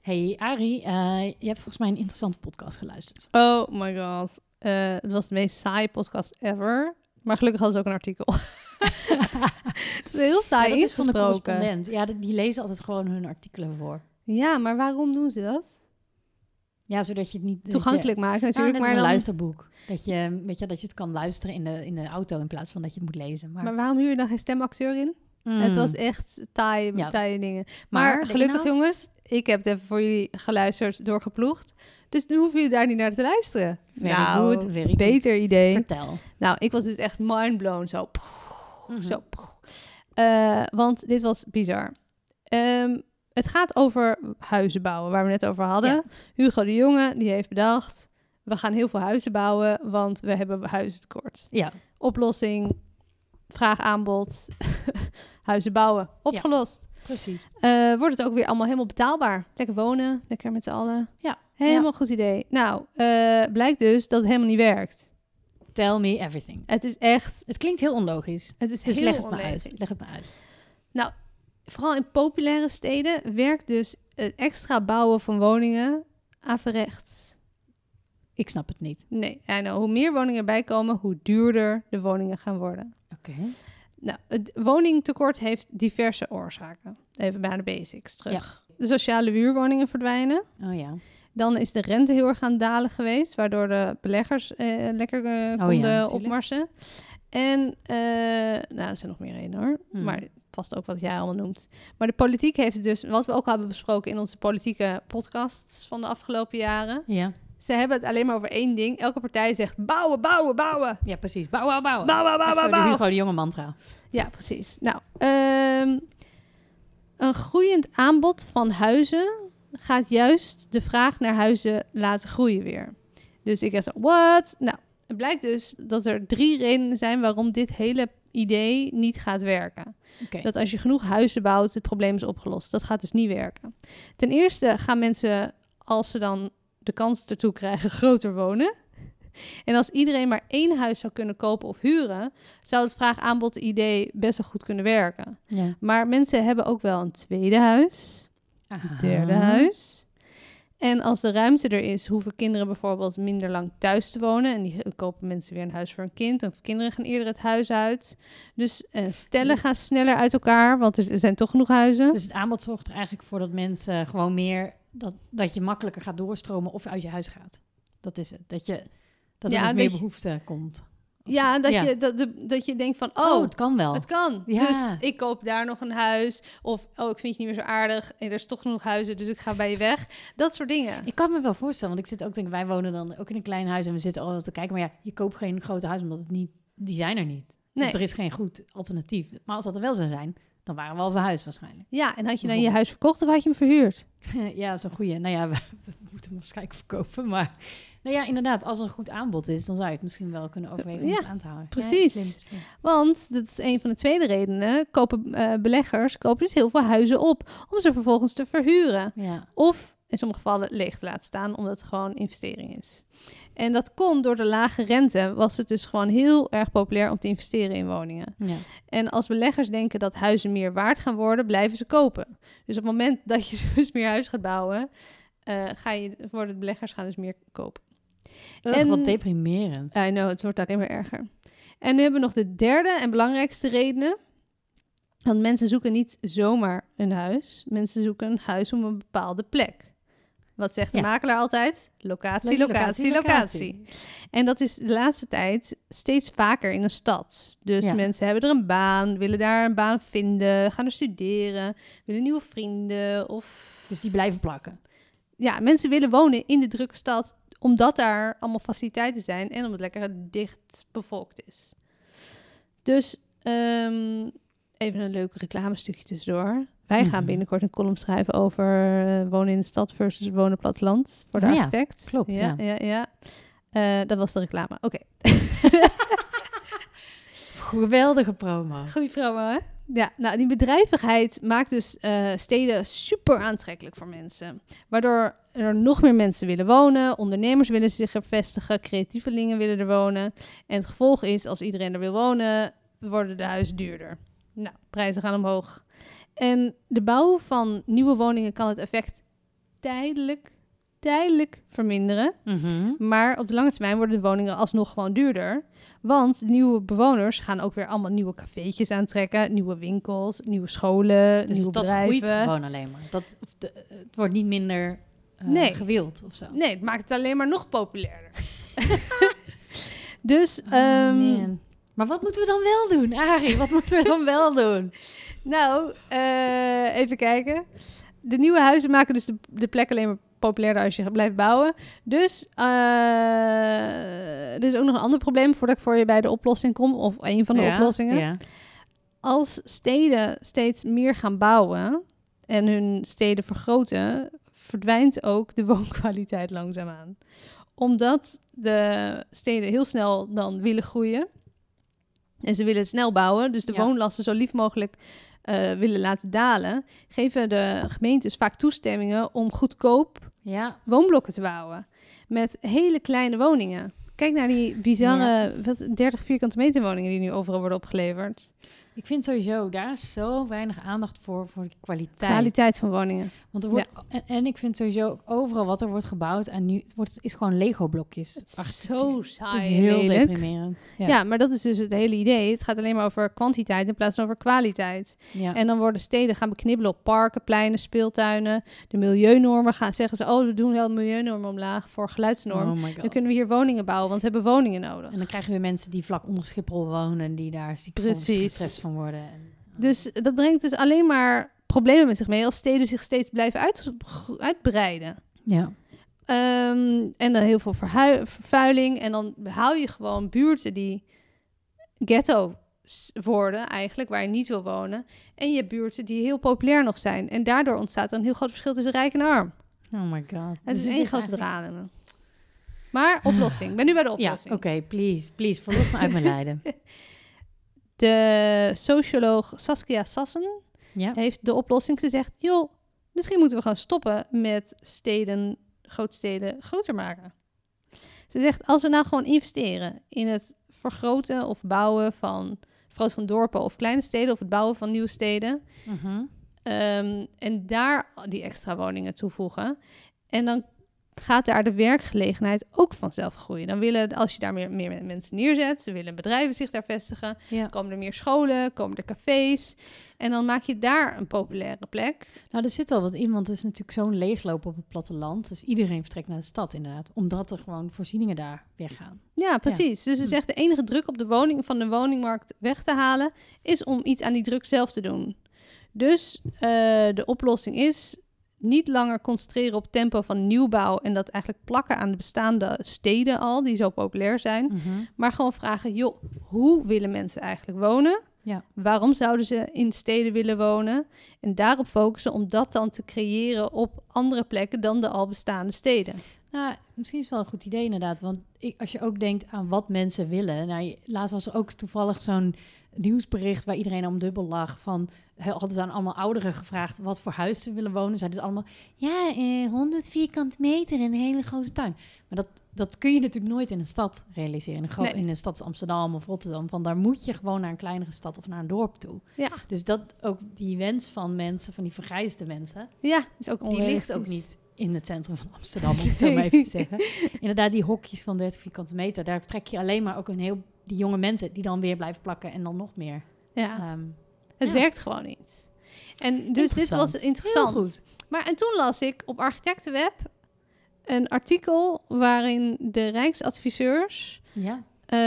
Hey Ari, eh, je hebt volgens mij een interessante podcast geluisterd. Oh my god. Eh, het was de meest saaie podcast ever. Maar gelukkig hadden ze ook een artikel. het is heel saai ja, dat is van de correspondent. Ja, die lezen altijd gewoon hun artikelen voor. Ja, maar waarom doen ze dat? Ja, zodat je het niet... je- Toegankelijk maken Nou, natuurlijk. maar, een dan, luisterboek. Dat je, weet je, dat je het kan luisteren in de, in de auto in plaats van dat je het moet lezen. Maar, maar waarom huur je dan geen stemacteur in? Mm. Het was echt taai, Ja. taaie dingen. Maar gelukkig inhoud? jongens, ik heb het even voor jullie geluisterd, doorgeploegd. Dus nu hoeven jullie daar niet naar te luisteren. Very nou, good, very good. beter idee. Vertel. Nou, ik was dus echt mindblown. Zo, Mhm. zo. Eh, want dit was bizar. Ehm, het gaat over huizen bouwen, waar we net over hadden. Ja. Hugo de Jonge, die heeft bedacht... we gaan heel veel huizen bouwen, want we hebben huizentekort. Ja, Oplossing, vraag, aanbod, huizen bouwen. Opgelost. precies. Eh, wordt het ook weer allemaal helemaal betaalbaar. Lekker wonen, lekker met z'n allen. Ja. Helemaal goed idee. Nou, eh, blijkt dus dat het helemaal niet werkt. Tell me everything. Het is echt... Het klinkt heel onlogisch. Het is Dus heel leg het uit. Leg het me uit. Vooral in populaire steden werkt dus het extra bouwen van woningen averechts. Ik snap het niet. Nee, en hoe meer woningen erbij komen, hoe duurder de woningen gaan worden. Oké. Nou, het woningtekort heeft diverse oorzaken. Even bij de basics terug. De sociale huurwoningen verdwijnen. Oh ja. Dan is de rente heel erg aan dalen geweest, waardoor de beleggers eh, lekker eh, ja, konden natuurlijk. opmarsen. En, eh, nou, er zijn nog meer redenen hoor. Hmm. Maar past ook wat jij allemaal noemt. Maar de politiek heeft dus, wat we ook al hebben besproken in onze politieke podcasts van de afgelopen jaren. Ja. Ze hebben het alleen maar over één ding. Elke partij zegt bouwen, bouwen, bouwen. ja, precies. Bouw, bouw, bouw. Bouwen, bouwen, zo de bouwen. Hugo de Jonge mantra. Ja, precies. Nou, ehm, een groeiend aanbod van huizen gaat juist de vraag naar huizen laten groeien weer. Dus ik zeg zo, what? Nou, het blijkt dus dat er drie redenen zijn waarom dit hele idee niet gaat werken. Dat als je genoeg huizen bouwt, het probleem is opgelost. Dat gaat dus niet werken. Ten eerste gaan mensen, als ze dan de kans ertoe krijgen, groter wonen. En als iedereen maar één huis zou kunnen kopen of huren, zou het vraag-aanbod idee best wel goed kunnen werken. Ja. Maar mensen hebben ook wel een tweede huis, een derde huis. En als de ruimte er is, hoeven kinderen bijvoorbeeld minder lang thuis te wonen. En die kopen mensen weer een huis voor een kind. Of kinderen gaan eerder het huis uit. Dus eh, stellen gaan sneller uit elkaar, want er zijn toch genoeg huizen. Dus het aanbod zorgt er eigenlijk voor dat mensen gewoon meer... Dat, dat je makkelijker gaat doorstromen of uit je huis gaat. Dat is het. Dat, je, dat er Ja, dus meer je- behoefte komt. Ja, dat, Je, dat, de- dat je denkt van, Oh, oh, het kan wel. het kan. Ja. Dus ik koop daar nog een huis. Of, oh, ik vind je niet meer zo aardig. En er is toch genoeg huizen, dus ik ga bij je weg. Dat soort dingen. Ik kan me wel voorstellen, want ik zit ook denk wij wonen dan ook in een klein huis en we zitten al te kijken, maar ja, je koopt geen grote huis omdat het niet, die zijn er niet. Nee. Of er is geen goed alternatief. Maar als dat er wel zou zijn, dan waren we al verhuisd waarschijnlijk. Ja, en had je dan je huis verkocht of had je hem verhuurd? ja, een goeie. Nou ja, we, we moeten hem waarschijnlijk verkopen, maar nou ja, inderdaad, als er een goed aanbod is, dan zou je het misschien wel kunnen overwegen om Ja, het aan te houden. precies. Ja, slim, slim. Want, dat is een van de tweede redenen, kopen eh, beleggers kopen dus heel veel huizen op om ze vervolgens te verhuren. Ja. Of in sommige gevallen leeg te laten staan, omdat het gewoon investering is. En dat komt door de lage rente, was het dus gewoon heel erg populair om te investeren in woningen. Ja. En als beleggers denken dat huizen meer waard gaan worden, blijven ze kopen. Dus op het moment dat je dus meer huis gaat bouwen, eh, ga je, worden de beleggers gaan dus meer kopen. Ugh, En- wat deprimerend. I know, het wordt alleen maar erger. En nu hebben we nog de derde en belangrijkste reden. Want mensen zoeken niet zomaar een huis. Mensen zoeken een huis op een bepaalde plek. Wat zegt de Ja. makelaar altijd? Locatie, locatie, locatie. En dat is de laatste tijd steeds vaker in een stad. Dus Ja. mensen hebben er een baan, willen daar een baan vinden, gaan er studeren, willen nieuwe vrienden. Of Dus die blijven plakken. ja, mensen willen wonen in de drukke stad, omdat daar allemaal faciliteiten zijn en omdat het lekker dicht bevolkt is. Dus ehm, even een leuk reclamestukje tussendoor. Wij gaan Mhm. binnenkort een column schrijven over eh, wonen in de stad versus wonen op platteland voor de Oh ja, architect. klopt, Ja, ja. ja. Eh, dat was de reclame. Oké. Geweldige promo. Goeie vrouw, hè? Ja, nou, die bedrijvigheid maakt dus eh, steden super aantrekkelijk voor mensen. Waardoor er nog meer mensen willen wonen, ondernemers willen zich er vestigen, creatievelingen willen er wonen. En het gevolg is, als iedereen er wil wonen, worden de huizen duurder. Nou, prijzen gaan omhoog. En de bouw van nieuwe woningen kan het effect tijdelijk, tijdelijk verminderen. Mhm. Maar op de lange termijn worden de woningen alsnog gewoon duurder. Want de nieuwe bewoners gaan ook weer allemaal nieuwe cafeetjes aantrekken. Nieuwe winkels, nieuwe scholen, Dus nieuwe dat bedrijven. groeit gewoon alleen maar. Dat, de, het wordt niet minder eh, Nee. gewild of zo. Nee, het maakt het alleen maar nog populairder. dus, Oh, ehm. Maar wat moeten we dan wel doen, Arie? Wat moeten we dan wel doen? nou, eh, even kijken. De nieuwe huizen maken dus de, de plek alleen maar populairder als je blijft bouwen. Dus eh, er is ook nog een ander probleem voordat ik voor je bij de oplossing kom. Of een van de Ja, oplossingen. Ja. als steden steeds meer gaan bouwen en hun steden vergroten, verdwijnt ook de woonkwaliteit langzaamaan. Omdat de steden heel snel dan willen groeien. En ze willen snel bouwen, dus de Ja. woonlasten zo lief mogelijk eh, willen laten dalen, geven de gemeentes vaak toestemmingen om goedkoop ja. woonblokken te bouwen. Met hele kleine woningen. Kijk naar die bizarre wat, 30 vierkante meter woningen die nu overal worden opgeleverd. Ik vind sowieso, daar is zo weinig aandacht voor, voor de kwaliteit. Kwaliteit van woningen. Want er wordt, en, en ik vind sowieso overal wat er wordt gebouwd en nu het wordt, is gewoon Lego-blokjes. Het is zo Het saai is en heel lelijk. deprimerend. Ja. Ja. maar dat is dus het hele idee. Het gaat alleen maar over kwantiteit in plaats van over kwaliteit. ja. En dan worden steden gaan beknibbelen op parken, pleinen, speeltuinen. De milieunormen gaan zeggen ze, oh, we doen wel milieunormen omlaag voor geluidsnorm. Oh. Dan kunnen we hier woningen bouwen, want we hebben woningen nodig. En dan krijgen we mensen die vlak onder Schiphol wonen, die daar ziek Precies. Van worden. En, Dus dat brengt dus alleen maar problemen met zich mee als steden zich steeds blijven uit, uitbreiden. ja. Ehm, en dan heel veel vervuiling. En dan hou je gewoon buurten die ghetto worden, eigenlijk, waar je niet wil wonen. En je hebt buurten die heel populair nog zijn. En daardoor ontstaat er een heel groot verschil tussen rijk en arm. Oh my god. Het Dus is één dit grote eigenlijk-. Maar oplossing. Ik ben nu bij de Ja, oplossing. oké, please, please, verlos me uit mijn lijden. De socioloog Saskia Sassen Ja? heeft de oplossing. Ze zegt, joh, misschien moeten we gewoon stoppen met steden, grootsteden groter maken. Ze zegt, als we nou gewoon investeren in het vergroten of bouwen van, vergroten van dorpen of kleine steden, of het bouwen van nieuwe steden, Mhm. ehm, en daar die extra woningen toevoegen, en dan gaat daar de werkgelegenheid ook vanzelf groeien. Dan willen, als je daar meer, meer mensen neerzet, ze willen bedrijven zich daar vestigen, ja. komen er meer scholen, komen er cafés. En dan maak je daar een populaire plek. Nou, er zit al wat in, want het is natuurlijk zo'n leegloop op het platteland. Dus iedereen vertrekt naar de stad inderdaad, omdat er gewoon voorzieningen daar weggaan. Ja, precies. Dus ze Hm. zegt de enige druk op de woning van de woningmarkt weg te halen, is om iets aan die druk zelf te doen. Dus eh, de oplossing is niet langer concentreren op tempo van nieuwbouw en dat eigenlijk plakken aan de bestaande steden al, die zo populair zijn. Mhm. Maar gewoon vragen, joh, hoe willen mensen eigenlijk wonen? Ja. Waarom zouden ze in steden willen wonen? En daarop focussen om dat dan te creëren op andere plekken dan de al bestaande steden. Nou, misschien is het wel een goed idee inderdaad. Want ik, als je ook denkt aan wat mensen willen. Nou, laatst was er ook toevallig zo'n nieuwsbericht waar iedereen om dubbel lag. Van, hadden ze aan allemaal ouderen gevraagd wat voor huis ze willen wonen. Zeiden ze allemaal, ja, eh, 100 vierkante meter in een hele grote tuin. Maar dat, dat kun je natuurlijk nooit in een stad realiseren. In een, Nee. in een stad als Amsterdam of Rotterdam. Van daar moet je gewoon naar een kleinere stad of naar een dorp toe. Ja, Dus dat ook die wens van mensen, van die vergrijsde mensen, ja is ook die ligt ook niet in het centrum van Amsterdam, om het zo maar even te zeggen. Inderdaad, die hokjes van 30 vierkante meter, daar trek je alleen maar ook een heel... Die jonge mensen die dan weer blijven plakken en dan nog meer. Ja, Ehm, het ja. werkt gewoon niet. En dus dit was Interessant. Heel goed. Maar en toen las ik op Architectenweb een artikel waarin de Rijksadviseurs ja. eh,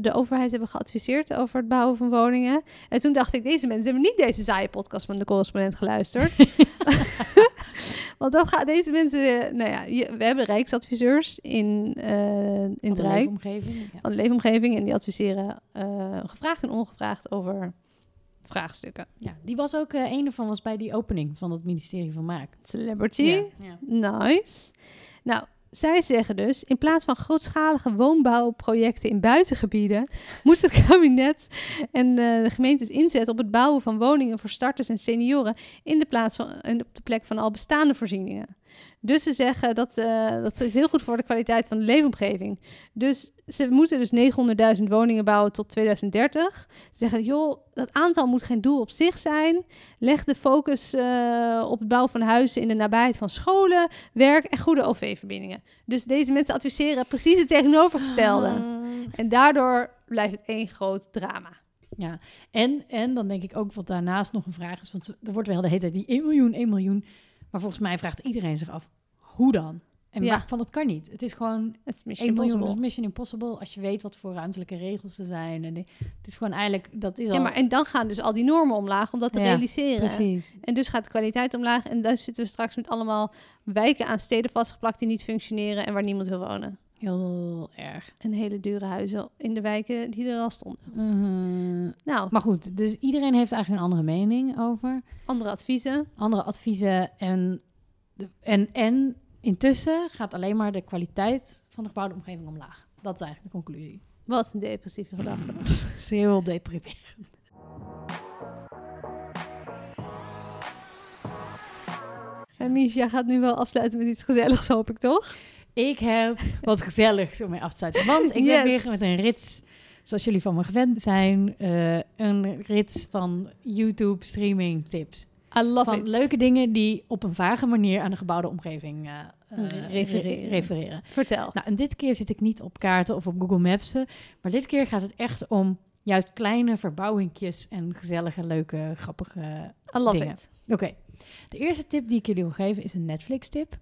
de overheid hebben geadviseerd over het bouwen van woningen. En toen dacht ik, deze mensen hebben niet deze saaie podcast van de correspondent geluisterd. Want dat gaat deze mensen, eh, nou ja, je- we hebben rijksadviseurs in, eh, in Van het Rijk leefomgeving. Ja. van de leefomgeving en die adviseren eh, gevraagd en ongevraagd over vraagstukken. ja, die was ook, eh een ervan was bij die opening van het ministerie van Maak. Celebrity. Ja. Ja. Nice. Nou, zij zeggen dus, in plaats van grootschalige woonbouwprojecten in buitengebieden, moet het kabinet en eh, de gemeentes inzetten op het bouwen van woningen voor starters en senioren in de plaats van op de plek van al bestaande voorzieningen. Dus ze zeggen dat eh, dat is heel goed voor de kwaliteit van de leefomgeving. Dus ze moeten dus 900.000 woningen bouwen tot 2030. Ze zeggen, joh, dat aantal moet geen doel op zich zijn. Leg de focus eh, op het bouwen van huizen in de nabijheid van scholen, werk en goede OV-verbindingen. Dus deze mensen adviseren precies het tegenovergestelde. Ah. En daardoor blijft het één groot drama. Ja, en, en dan denk ik ook wat daarnaast nog een vraag is, want er wordt wel de hele tijd die 1 miljoen, 1 miljoen. Maar volgens mij vraagt iedereen zich af, hoe dan? En Ja. van dat kan niet. Het is gewoon Het is Mission 1 miljoen, Mission Impossible. Als je weet wat voor ruimtelijke regels er zijn. En het is gewoon eigenlijk, dat is al... Ja, maar en dan gaan dus al die normen omlaag om dat te Ja, realiseren. Precies. En dus gaat de kwaliteit omlaag. En dan zitten we straks met allemaal wijken aan steden vastgeplakt die niet functioneren en waar niemand wil wonen. Heel erg. En hele dure huizen in de wijken die er al stonden. Mhm. Nou, Maar goed, dus iedereen heeft eigenlijk een andere mening over. andere adviezen. Andere adviezen en, en, en intussen gaat alleen maar de kwaliteit van de gebouwde omgeving omlaag. Dat is eigenlijk de conclusie. Wat een depressieve gedachte. Is heel deprimerend. En Misha gaat nu wel afsluiten met iets gezelligs, hoop ik toch? Ik heb wat gezelligs om mee af te sluiten. Want ik Yes. ben weer met een rits zoals jullie van me gewend zijn, eh, een rits van YouTube streaming tips. I love van it. leuke dingen die op een vage manier aan de gebouwde omgeving eh, eh, Re- refereren. Vertel. Nou, en dit keer zit ik niet op kaarten of op Google Maps, maar dit keer gaat het echt om juist kleine verbouwingjes en gezellige, leuke, grappige I love dingen. it. Oké, de eerste tip die ik jullie wil geven is een Netflix-tip.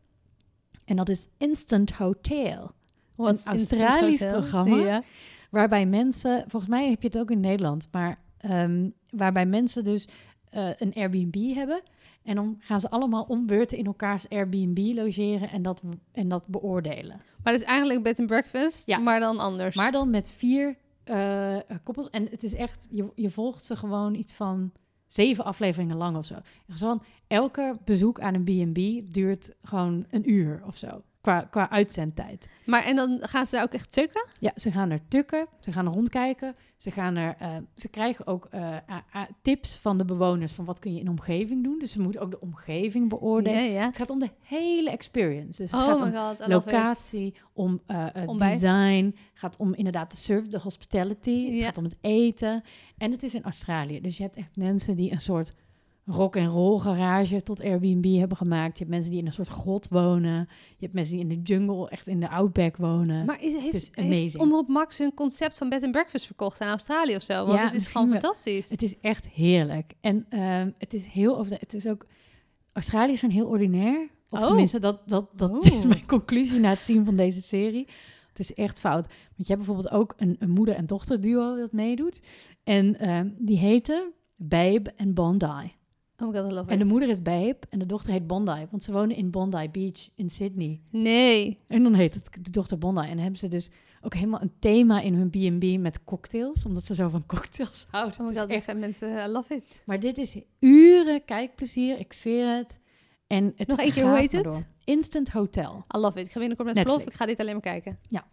En dat is Instant Hotel. Een Instant Australisch Hotel? programma. Ja. Waarbij mensen, volgens mij heb je het ook in Nederland, maar ehm, waarbij mensen dus eh, een Airbnb hebben. En dan gaan ze allemaal om beurten in elkaars Airbnb logeren en dat, en dat beoordelen. Maar het is eigenlijk bed and breakfast, Ja. maar dan anders. Maar dan met vier eh, koppels. En het is echt, je, je volgt ze gewoon iets van zeven afleveringen lang of zo. Van, elke bezoek aan een B&B duurt gewoon een uur of zo. Qua, qua uitzendtijd. Maar en dan gaan ze daar ook echt tukken? Ja, ze gaan er tukken, ze gaan rondkijken. Ze, gaan er, eh, ze krijgen ook eh, tips van de bewoners van wat kun je in de omgeving doen. Dus ze moeten ook de omgeving beoordelen. Het gaat om de hele experience. Dus het Oh gaat om god, locatie, om Ontbijt. design, gaat om inderdaad de service, de hospitality, het gaat om het eten. En het is in Australië, dus je hebt echt mensen die een soort rock en roll garage tot Airbnb hebben gemaakt. Je hebt mensen die in een soort grot wonen. Je hebt mensen die in de jungle, echt in de outback wonen. Maar is, heeft, is heeft amazing. Omroep Max hun concept van bed and breakfast verkocht aan Australië of zo? Want Ja, het is gewoon fantastisch. Het is echt heerlijk. En ehm, het is heel over. Het is ook. Australiërs zijn heel ordinair. Of Oh. tenminste, dat, dat, dat Oh. is mijn conclusie na het zien van deze serie. Het is echt fout. Want je hebt bijvoorbeeld ook een, een moeder- en dochterduo dat meedoet. En ehm, die heten Babe en Bondi. Oh my god, I love En de it. moeder is Babe en de dochter heet Bondi. Want ze wonen in Bondi Beach in Sydney. Nee. En dan heet het de dochter Bondi. En dan hebben ze dus ook helemaal een thema in hun B&B met cocktails. Omdat ze zo van cocktails houden. Oh my god, dat echt zijn mensen, I love it. maar dit is uren kijkplezier, ik zweer het. En het Nog één keer, hoe heet het? door. Instant Hotel. I love it. Ik ga binnenkort met Netflix. Ik ga dit alleen maar kijken. Nou,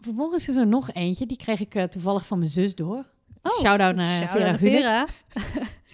vervolgens is er nog eentje, die kreeg ik eh, toevallig van mijn zus door. Oh, Shout-out naar shout. Vera.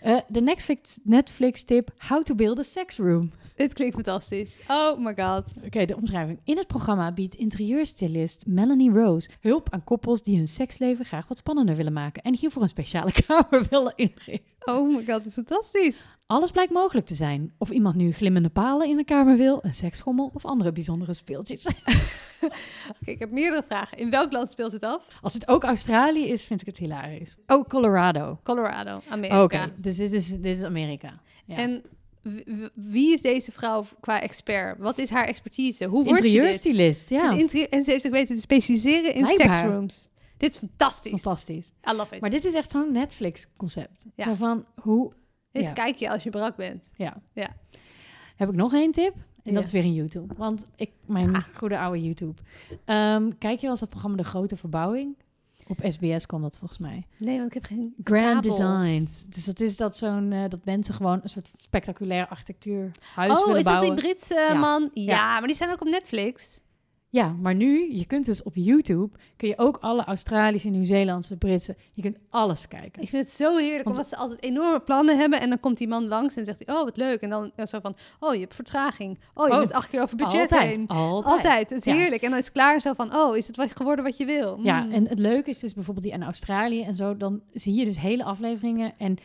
Eh, de Netflix, Netflix tip, How to Build a Sex Room. Dit klinkt fantastisch. Oh my god. Oké, de omschrijving. In het programma biedt interieurstylist Melanie Rose hulp aan koppels die hun seksleven graag wat spannender willen maken. En hiervoor een speciale kamer willen inrichten. Oh my god, dit is fantastisch. Alles blijkt mogelijk te zijn. Of iemand nu glimmende palen in de kamer wil, een seksschommel of andere bijzondere speeltjes. Oké, ik heb meerdere vragen. In welk land speelt het af? Als het ook Australië is, vind ik het hilarisch. Oh, Colorado. Colorado, Amerika. Oké, dus dit is, dit is Amerika. Ja. En wie is deze vrouw qua expert? Wat is haar expertise? Hoe wordt je dit? Interieurstylist, ja. Ze interieur- en ze heeft zich weten te specialiseren in seksrooms. Dit is fantastisch. Fantastisch. I love it. Maar dit is echt zo'n Netflix-concept. Ja. Zo van, hoe... Dit ja. kijk je als je brak bent. Ja. Ja. Heb ik nog één tip? En dat is weer in YouTube. Want ik, mijn Ah. goede oude YouTube. Ehm, kijk je wel eens het programma De Grote Verbouwing? Op SBS kwam dat volgens mij. Nee, want ik heb geen Grand kabel. Designs. Dus dat is dat zo'n eh, dat mensen gewoon een soort spectaculair architectuurhuis Oh, willen is dat die Britse Ja. man? Ja, Ja. maar die zijn ook op Netflix. Ja, maar nu, je kunt dus op YouTube, kun je ook alle Australische, Nieuw-Zeelandse, Britse, je kunt alles kijken. Ik vind het zo heerlijk, Want- omdat ze altijd enorme plannen hebben. En dan komt die man langs en zegt hij, oh, wat leuk. En dan zo van, oh, je hebt vertraging. Oh, je Oh, bent acht keer over budget altijd, heen. altijd. Altijd. Het is Ja. heerlijk. En dan is het klaar zo van, oh, is het wat geworden wat je wil? Ja, Mm. en het leuke is dus bijvoorbeeld die in Australië en zo, dan zie je dus hele afleveringen en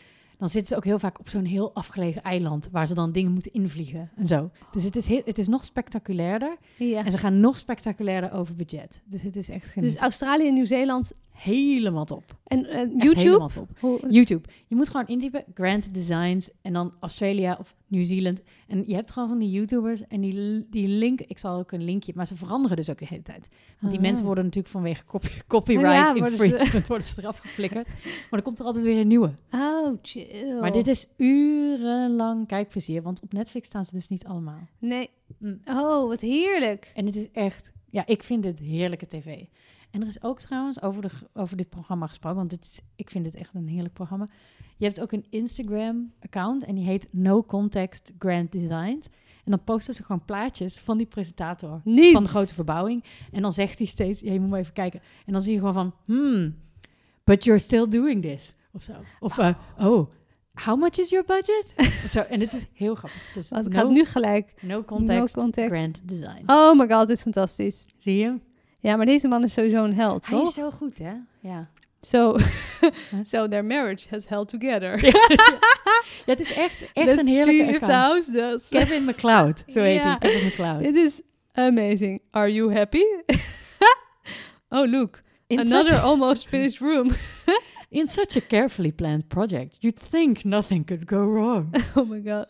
dan zitten ze ook heel vaak op zo'n heel afgelegen eiland waar ze dan dingen moeten invliegen en zo. Dus het is, heel, het is nog spectaculairder ja. en ze gaan nog spectaculairder over budget. Dus het is echt Dus. Australië en Nieuw-Zeeland helemaal top. en eh, YouTube. helemaal top. YouTube. Je moet gewoon intypen Grand Designs en dan Australia of Nieuw-Zeeland. En je hebt gewoon van die YouTubers en die, die link, ik zal ook een linkje, maar ze veranderen dus ook de hele tijd. Want die Ah. mensen worden natuurlijk vanwege copy, copyright Ja, worden ze- infringement worden ze eraf geflikkerd. Maar dan komt er altijd weer een nieuwe. Oh, chill. Maar dit is urenlang kijkplezier, want op Netflix staan ze dus niet allemaal. Nee. Mm. Oh, wat heerlijk. En het is echt, ja, ik vind dit heerlijke tv. En er is ook trouwens over, de, over dit programma gesproken, want dit is, ik vind het echt een heerlijk programma. Je hebt ook een Instagram-account en die heet No Context Grand Designs. En dan posten ze gewoon plaatjes van die presentator Niet. van de grote verbouwing. En dan zegt hij steeds, ja, je moet maar even kijken. En dan zie je gewoon van, hmm, but you're still doing this. Of zo. Of, eh, oh, how much is your budget? of zo. En het is heel grappig. Dus Want no, het nu gelijk. no context, No context. Grand Design. Oh my god, dit is fantastisch. Zie je? Ja, maar deze man is sowieso een held, Hij is zo goed, hè? Ja. So, so their marriage has held together. Ja, het is echt, echt Let's een heerlijke see if the house does. Kevin McCloud, zo heet hij. Kevin McCloud. It is amazing. Are you happy? oh, look. In Another almost finished room. in such a carefully planned project, you'd think nothing could go wrong. oh my god.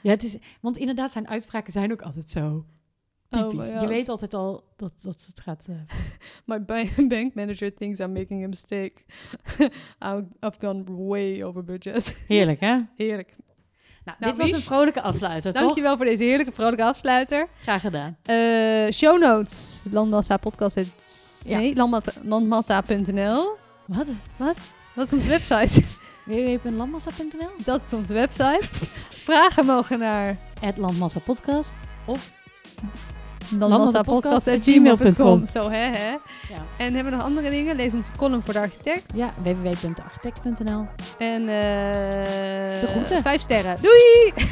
ja, het is, want inderdaad, zijn uitspraken zijn ook altijd zo typisch. je weet altijd al dat, dat het gaat... eh, My ba- bank manager thinks I'm making a mistake. I've gone way over budget. heerlijk, hè? Heerlijk. Nou, Nou, dit was een vrolijke afsluiter, toch? Dankjewel voor deze heerlijke vrolijke afsluiter. Graag gedaan. Eh, show notes. Landmassa podcast. Ja. Nee, landma- landmassa.nl. Wat? Dat is onze website. www.landmassa.nl Dat is onze website. Vragen mogen naar Landmassa Podcast. Of landmassapodcast.gmail.com. Zo, hè, hè. Ja. En hebben we nog andere dingen? Lees onze column voor de architect. ja, www.architect.nl. En eh De groeten. vijf sterren. Doei!